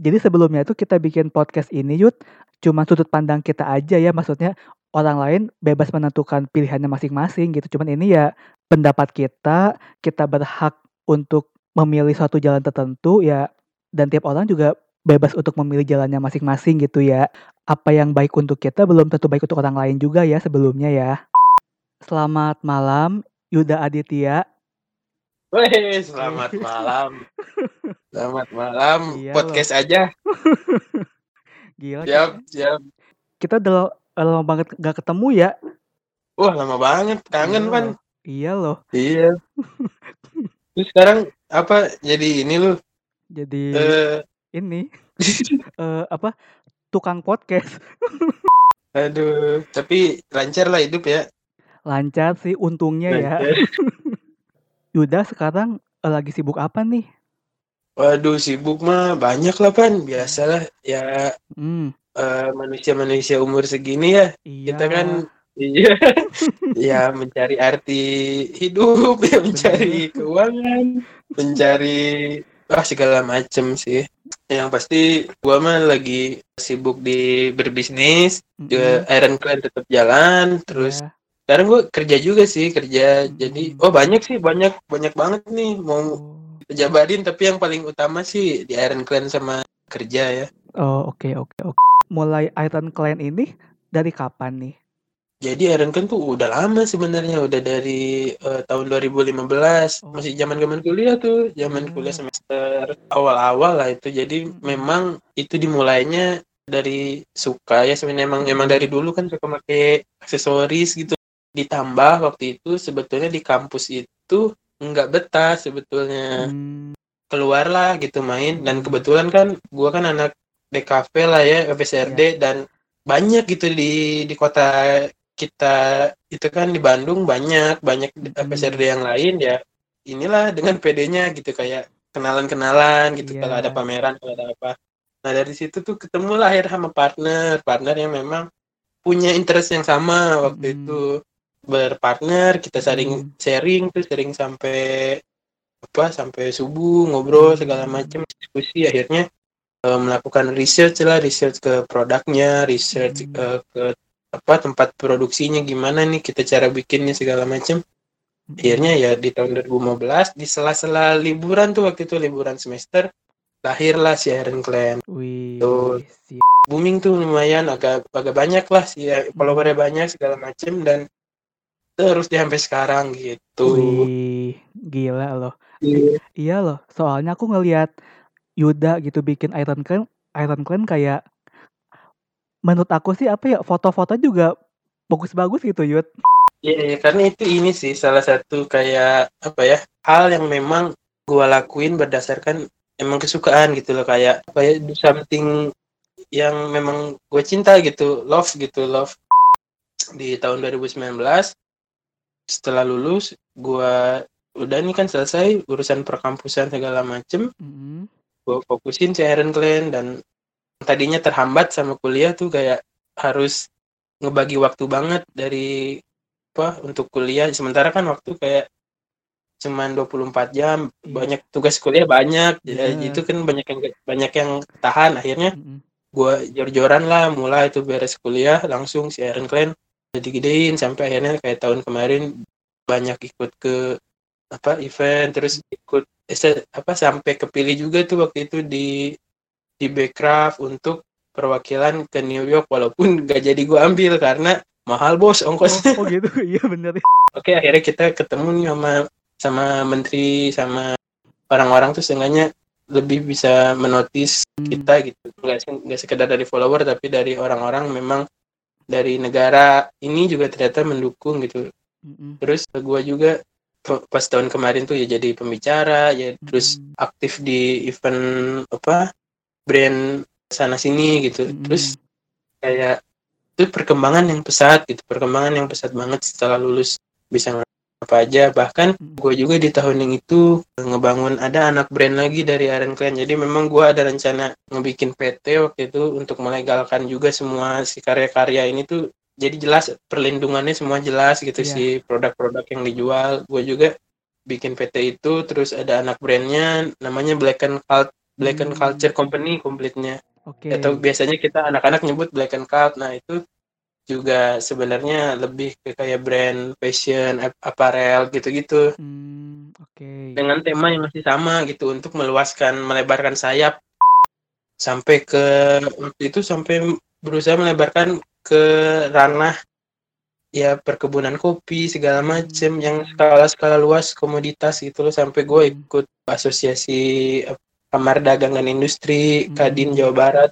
Jadi sebelumnya itu kita bikin podcast ini Yud, cuma sudut pandang kita aja ya, maksudnya orang lain bebas menentukan pilihannya masing-masing gitu. Cuman ini ya pendapat kita, kita berhak untuk memilih suatu jalan tertentu ya dan tiap orang juga bebas untuk memilih jalannya masing-masing gitu ya. Apa yang baik untuk kita belum tentu baik untuk orang lain juga ya sebelumnya ya. Selamat malam Yuda Aditya. Weh, selamat malam. Selamat malam. Iya Podcast aja. Gila. Siap, kita- siap. Kita udah lama banget gak ketemu ya. Wah, lama banget. Kangen, Iya Pan. loh. Iya loh. Iya. Terus sekarang apa jadi ini lu? Jadi Eh, ini eh, apa tukang podcast aduh, tapi lancar lah hidup ya. lancar sih untungnya ya. Lancar. Yuda sekarang eh, lagi sibuk apa nih? Waduh, sibuk mah banyak lah, Pan. Biasalah ya Hmm, eh, manusia-manusia umur segini ya. iya. Kita kan iya ya mencari arti hidup, ya mencari keuangan, mencari ah segala macem sih. Yang pasti gua mah lagi sibuk di berbisnis, juga Mm-mm, Iron Clan tetap jalan, terus iya. sekarang gua kerja juga sih, kerja. Jadi Mm. oh banyak sih, banyak banyak banget nih mau Oh, jabarin tapi yang paling utama sih di Iron Clan sama kerja ya. oh, oke oke oke. Mulai Iron Clan ini dari kapan nih? Jadi Iron Clan tuh udah lama sebenarnya, udah dari eh, tahun 2015. Oh. Masih zaman-zaman kuliah tuh, zaman Hmm. kuliah semester awal-awal lah itu. Jadi Hmm. memang itu dimulainya dari suka ya sebenarnya emang emang dari dulu kan suka pakai aksesoris gitu. Ditambah waktu itu sebetulnya di kampus itu nggak betah sebetulnya. Hmm, Keluarlah gitu main dan kebetulan kan gua kan anak DKV lah ya, FSRD dan banyak gitu di di kota kita itu kan di Bandung banyak banyak Mm-mm. FSRD yang lain ya inilah dengan PD-nya gitu kayak kenalan-kenalan gitu Iya. kalau ada pameran kalau ada apa nah dari situ tuh ketemu lah akhirnya sama partner partner yang memang punya interest yang sama waktu Mm-mm. itu berpartner kita saling Mm. sharing tuh sering sampai apa sampai subuh ngobrol segala Mm. macam diskusi akhirnya eh, melakukan research lah research ke produknya research Mm. eh, ke apa tempat produksinya gimana nih kita cara bikinnya segala macam akhirnya ya di tahun 2015 di sela-sela liburan tuh waktu itu liburan semester lahirlah si Iron Clan Wih, Tuh. booming tuh lumayan agak agak banyak lah ya, followernya banyak segala macam dan terus di sampai sekarang gitu Wih, gila loh. Iya. Iya loh, soalnya aku ngelihat Yuda gitu bikin Iron Clan, Iron Clan kayak menurut aku sih apa ya foto-foto juga bagus-bagus gitu Yud. Iya, iya, karena itu ini sih salah satu kayak apa ya hal yang memang gua lakuin berdasarkan emang kesukaan gitu loh kayak apa ya do something yang memang gue cinta gitu love gitu love di tahun 2019 setelah lulus gua udah nih kan selesai urusan perkampusan segala macem Mm-mm. gue fokusin si Iron Clan dan tadinya terhambat sama kuliah tuh kayak harus ngebagi waktu banget dari apa untuk kuliah sementara kan waktu kayak cuman 24 jam Iya. banyak tugas kuliah banyak ya, Iya. itu kan banyak yang banyak yang tahan akhirnya Mm-mm. gue jor-joran lah mulai itu beres kuliah langsung si Iron Clan jadi gedein sampai akhirnya kayak tahun kemarin banyak ikut ke apa event terus ikut eh, apa sampai kepilih juga tuh waktu itu di di Backcraft untuk perwakilan ke New York walaupun gak jadi gue ambil karena mahal bos Oh, ongkosnya oh gitu, iya bener. oke akhirnya kita ketemu nih sama sama menteri sama orang-orang tuh seenggaknya lebih bisa menotis Hmm. kita gitu nggak nggak sekedar dari follower tapi dari orang-orang memang dari negara ini juga ternyata mendukung gitu Mm-mm. terus gua juga pas tahun kemarin tuh ya jadi pembicara ya terus Mm. aktif di event apa brand sana sini gitu Mm-mm. terus kayak itu perkembangan yang pesat gitu perkembangan yang pesat banget setelah lulus bisa apa aja bahkan Mm. gue juga di tahun yang itu ngebangun ada anak brand lagi dari Iron Clan jadi memang gue ada rencana ngebikin PT waktu itu untuk melegalkan juga semua si karya-karya ini tuh jadi jelas perlindungannya semua jelas gitu Iya. si produk-produk yang dijual gue juga bikin PT itu terus ada anak brandnya namanya Black and Cult Black and Hmm. Culture Company komplitnya. Oke. Atau biasanya kita anak-anak nyebut Black and Cult. Nah, itu juga sebenarnya lebih ke kayak brand fashion, ap- apparel gitu-gitu. Hmm, oke. Dengan tema yang masih sama gitu untuk meluaskan, melebarkan sayap sampai ke waktu itu sampai berusaha melebarkan ke ranah ya perkebunan kopi segala macem yang skala-skala luas komoditas gitu loh sampai gue Hmm. ikut asosiasi kamar dagang dan industri Hmm. Kadin Jawa Barat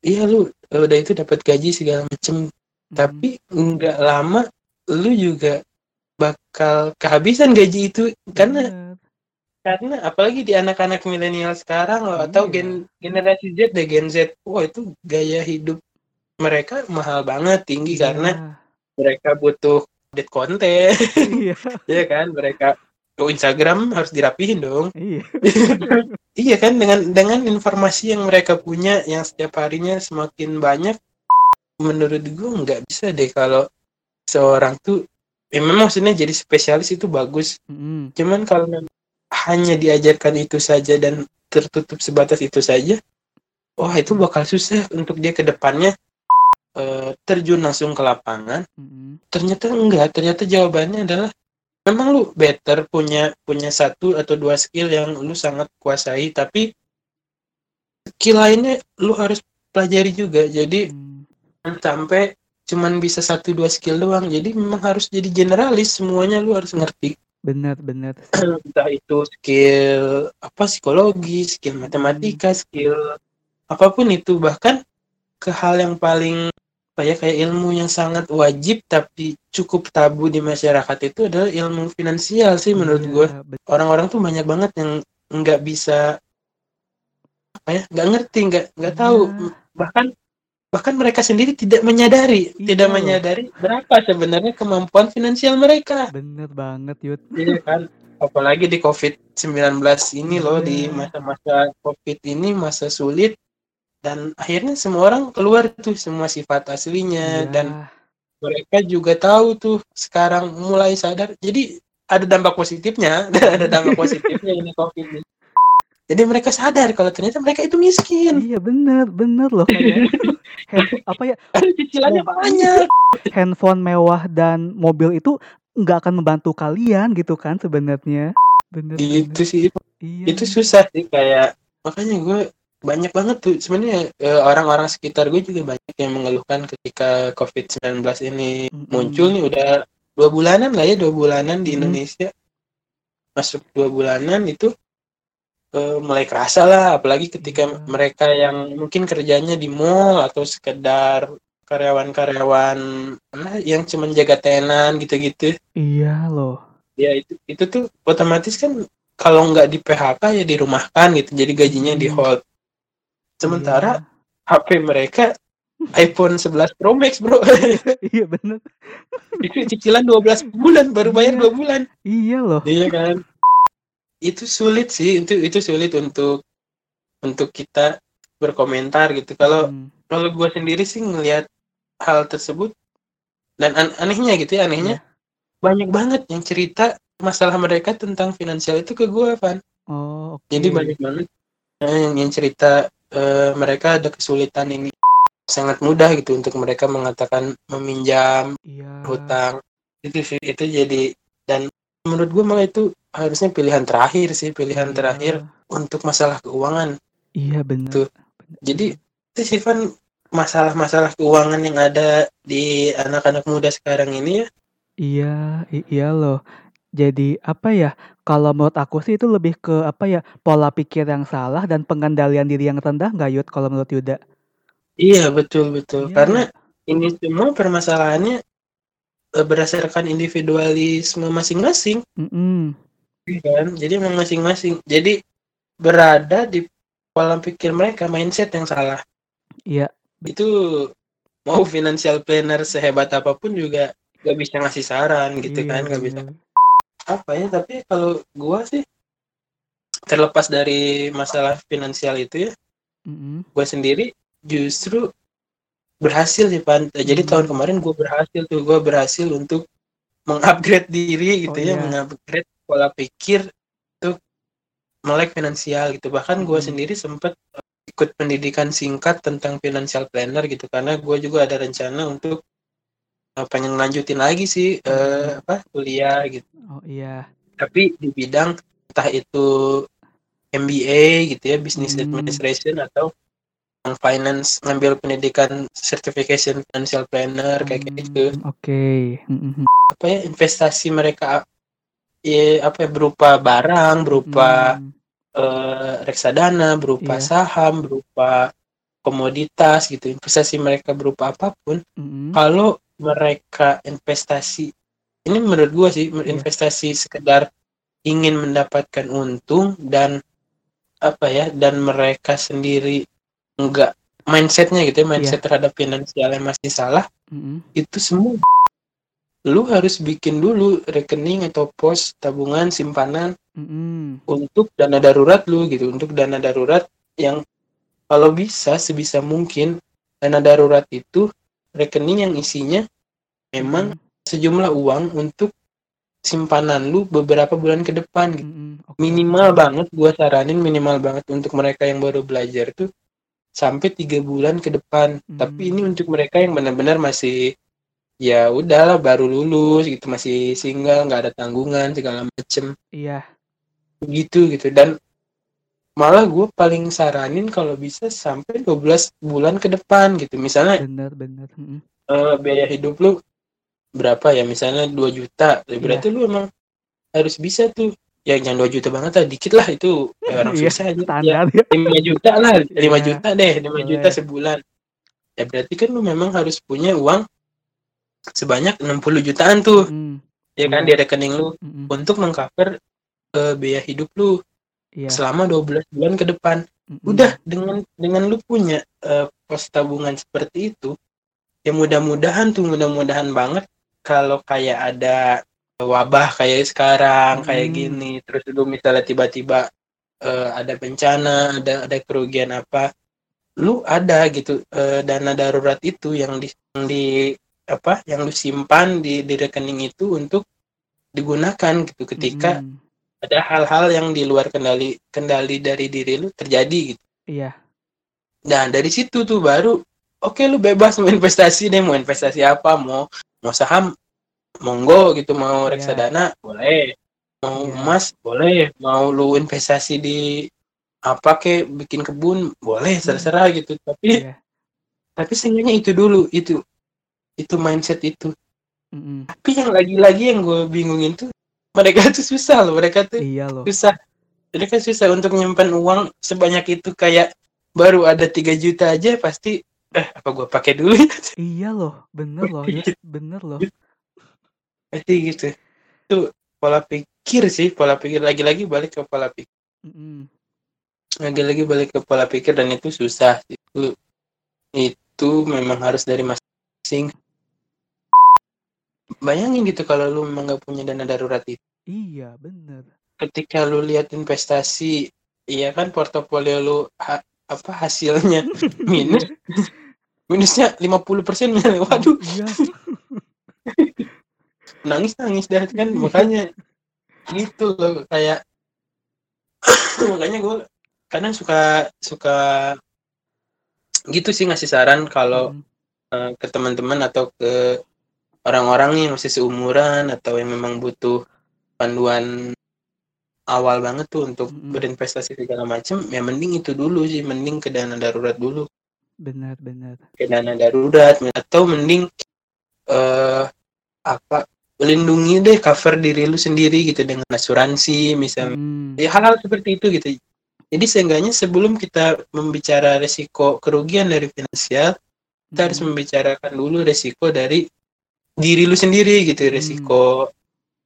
iya lu eh, udah itu dapat gaji segala macem Hmm. tapi nggak lama lu juga bakal kehabisan gaji itu karena Bener. karena apalagi di anak-anak milenial sekarang loh atau Iya. gen generasi Z deh Gen Z wah itu gaya hidup mereka mahal banget tinggi karena mereka butuh update konten Iya. ya kan mereka ke Instagram harus dirapihin dong Iya. iya kan dengan dengan informasi yang mereka punya yang setiap harinya semakin banyak menurut gue nggak bisa deh kalau seorang tuh ya memang maksudnya jadi spesialis itu bagus Mm-mm. cuman kalau hanya diajarkan itu saja dan tertutup sebatas itu saja wah itu bakal susah untuk dia ke depannya eh, terjun langsung ke lapangan Mm-mm. ternyata enggak ternyata jawabannya adalah memang lu better punya punya satu atau dua skill yang lu sangat kuasai tapi skill lainnya lu harus pelajari juga jadi Mm. Jangan sampai cuman bisa satu dua skill doang. Jadi memang harus jadi generalis semuanya lu harus ngerti. Bener bener. entah itu skill apa psikologi skill matematika skill apa pun itu. Bahkan ke hal yang paling ya kayak ilmu yang sangat wajib tapi cukup tabu di masyarakat itu adalah ilmu finansial sih menurut Iya, gue orang-orang tuh banyak banget yang nggak bisa apa ya nggak ngerti nggak nggak tahu. Iya. bahkan bahkan mereka sendiri tidak menyadari Iya tidak loh. menyadari berapa sebenarnya kemampuan finansial mereka Bener banget Yud. Iya kan, apalagi di COVID-19 ini loh, di Iya. masa-masa COVID ini masa sulit dan akhirnya semua orang keluar tuh semua sifat aslinya Iya. dan mereka juga tahu tuh sekarang mulai sadar. Jadi ada dampak positifnya, ada dampak positifnya ini COVID ini. Jadi mereka sadar kalau ternyata mereka itu miskin. Iya bener bener loh kayak hand- apa ya Karena cicilannya banyak. handphone mewah dan mobil itu nggak akan membantu kalian gitu kan sebenarnya. Bener bener. sih. Iya. itu susah sih kayak makanya gue banyak banget tuh sebenarnya eh, orang-orang sekitar gue juga banyak yang mengeluhkan ketika COVID-19 ini Mm-mm. muncul nih udah dua bulanan lah ya dua bulanan di Mm-mm. Indonesia masuk dua bulanan itu eh, mulai kerasa lah apalagi ketika Iya. mereka yang mungkin kerjanya di mall atau sekedar karyawan-karyawan yang cuma jaga tenan gitu-gitu Iya loh. ya itu itu tuh otomatis kan kalau nggak di PHK ya dirumahkan gitu jadi gajinya di Hmm. hold sementara Iya. HP mereka iPhone 11 Pro Max bro iya bener. itu cicilan 12 bulan baru bayar Iya. dua bulan Iya loh. iya kan itu sulit sih itu itu sulit untuk untuk kita berkomentar gitu kalau Hmm, kalau gue sendiri sih ngelihat hal tersebut dan an- anehnya gitu ya anehnya Iya. banyak banget yang cerita masalah mereka tentang finansial itu ke gue Van Oh oke. Jadi banyak banget eh, yang, yang cerita eh, mereka ada kesulitan ini sangat mudah gitu untuk mereka mengatakan meminjam Iya. hutang itu sih itu jadi dan menurut gue malah itu harusnya pilihan terakhir sih pilihan Iya. terakhir untuk masalah keuangan Iya bener. Tuh. jadi itu sih Van masalah-masalah keuangan yang ada di anak-anak muda sekarang ini ya Iya, iya loh. Jadi apa ya? Kalau menurut aku sih itu lebih ke apa ya? Pola pikir yang salah dan pengendalian diri yang rendah nggak Yud? Kalau menurut Yuda? iya betul betul Iya karena ini semua permasalahannya berdasarkan individualisme masing-masing Mm-mm. Iya kan jadi memang masing-masing jadi berada di pola pikir mereka mindset yang salah Iya, itu mau financial planner sehebat apa pun juga gak bisa ngasih saran gitu iya kan gak bisa bener. apa ya tapi kalau gua sih terlepas dari masalah finansial itu ya Mm-mm. gua sendiri justru berhasil sih Pan jadi Hmm. tahun kemarin gua berhasil tuh gua berhasil untuk mengupgrade diri gitu Oh ya iya. mengupgrade pola pikir untuk melek finansial gitu bahkan gue Mhm. sendiri sempet ikut pendidikan singkat tentang financial planner gitu karena gue juga ada rencana untuk uh, pengen lanjutin lagi sih uh, Mhm. apa kuliah gitu Oh iya. tapi di bidang entah itu MBA gitu ya business Hmm. administration atau finance ngambil pendidikan certification financial planner kayak gitu Hmm, Oke. Mhm. apa ya investasi mereka ya apa ya berupa barang berupa Hmm, eh, reksadana berupa Iya. saham berupa komoditas gitu investasi mereka berupa apa pun mhm. kalau mereka investasi ini menurut gua sih Iya. investasi sekedar ingin mendapatkan untung dan apa ya dan mereka sendiri enggak mindsetnya gitu ya mindset terhadap finansialnya masih salah Mhm. itu semua lu harus bikin dulu rekening atau pos tabungan simpanan Mhm. untuk dana darurat lu gitu untuk dana darurat yang kalau bisa sebisa mungkin dana darurat itu rekening yang isinya memang Mhm. sejumlah uang untuk simpanan lu beberapa bulan ke depan gitu. Mhm. Oke, minimal oke. banget gua saranin minimal banget untuk mereka yang baru belajar tuh sampai tiga bulan ke depan tapi ini Hmm. untuk mereka yang benar-benar masih ya udahlah baru lulus gitu masih single nggak ada tanggungan segala macem Iya. gitu gitu dan malah gue paling saranin kalau bisa sampai 12 bulan ke depan gitu misalnya Bener, bener. Mhm. eh, biaya hidup lu berapa ya misalnya 2 juta ya berarti lu emang harus bisa tuh ya jangan 2 juta banget lah dikit lah itu kayak orang Iya, susah aja ya standar ya. 5 juta lah 5 Iya, juta deh 5 juta boleh. sebulan ya berarti kan lu memang harus punya uang sebanyak 60 jutaan tuh Mhm. ya kan Iya. di rekening lu Mhm. untuk mengcover eh, biaya hidup lu Iya. selama 12 bulan ke depan Mhm. udah dengan dengan lu punya eh, pos tabungan seperti itu ya mudah-mudahan tuh mudah-mudahan banget kalau kayak ada wabah kayak sekarang kayak Mhm. gini terus lu misalnya tiba-tiba eh, ada bencana ada ada kerugian apa lu ada gitu eh, dana darurat itu yang di, yang di apa yang lu simpan di di rekening itu untuk digunakan gitu ketika Mhm. ada hal-hal yang di luar kendali kendali dari diri lu terjadi gitu Iya. Nah dari situ tuh baru oke lu bebas mau investasi deh mau investasi apa mau mau saham monggo gitu mau Iya. reksadana boleh mau Iya. emas boleh mau lu investasi di apa kek bikin kebun boleh Hmm. terserah gitu tapi Iya. tapi seenggaknya itu dulu itu itu mindset itu Mhm. tapi yang lagi-lagi yang gue bingungin tuh mereka tuh susah loh mereka tuh Iya loh. susah kan susah untuk nyimpan uang sebanyak itu kayak baru ada 3 juta aja pasti eh apa gua pakai dulu ya Iya loh, bener loh, Yud. Bener loh. Pasti gitu. Itu pola pikir sih pola pikir. Lagi-lagi balik ke pola pikir Mhm. lagi-lagi balik ke pola pikir dan itu susah itu itu memang harus dari masing-masing. Bayangin gitu kalau lu memang nggak punya dana darurat itu. Iya, bener. ketika lu lihat investasi iya kan portofolio lu ha- apa hasilnya minus. Minusnya 50 persen waduh. Iya. Nangis nangis dah kan makanya gitu loh kayak makanya gue kadang suka suka gitu sih ngasih saran kalau Mhm. eh, ke teman-teman atau ke orang-orang yang masih seumuran atau yang memang butuh panduan awal banget tuh untuk Mhm. berinvestasi segala macam ya mending itu dulu sih mending ke dana darurat dulu Bener, bener. ke dana darurat atau mending eh apa melindungi deh cover diri lu sendiri gitu dengan asuransi misalnya Mhm. ya hal-hal seperti itu gitu jadi seenggaknya sebelum kita membicara resiko kerugian dari finansial kita harus Mhm. membicarakan dulu resiko dari diri lu sendiri gitu Hmm. resiko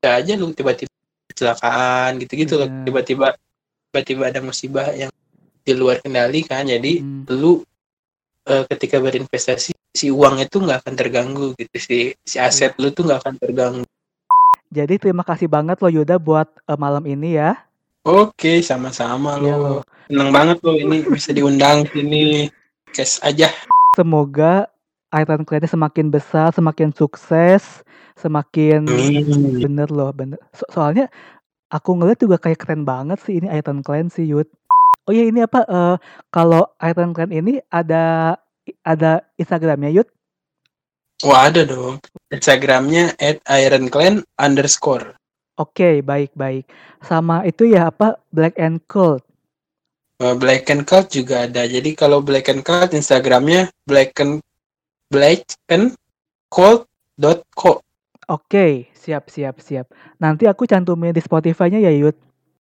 ya aja lu tiba-tiba kecelakaan gitu-gitu loh Benar. tiba-tiba tiba-tiba ada musibah yang di luar kendali kan jadi Mhm. lu eh, ketika berinvestasi si uang itu nggak akan terganggu gitu si si aset Iya. lu tuh nggak akan terganggu Jadi terima kasih banget loh Yuda buat eh, malam ini ya. oke sama-sama lo loh. seneng banget lo ini bisa diundang sini kes aja Semoga Iron Clan semakin besar, semakin sukses, semakin bener loh, bener. So- soalnya Aku ngeliat juga kayak keren banget sih ini Iron Clan sih, Yud. Oh iya ini apa, eee, kalau Iron Clan ini ada ada Instagramnya, Yud? Wah ada dong. Instagramnya @ironclan underscore. Oke, baik baik. Sama itu ya apa, Black and Cold? Eee, Black and Cold juga ada. Jadi kalau Black and Cold Instagramnya black and black and cold.co. Oke, siap siap siap. Nanti aku cantumin di Spotify-nya ya, Yud.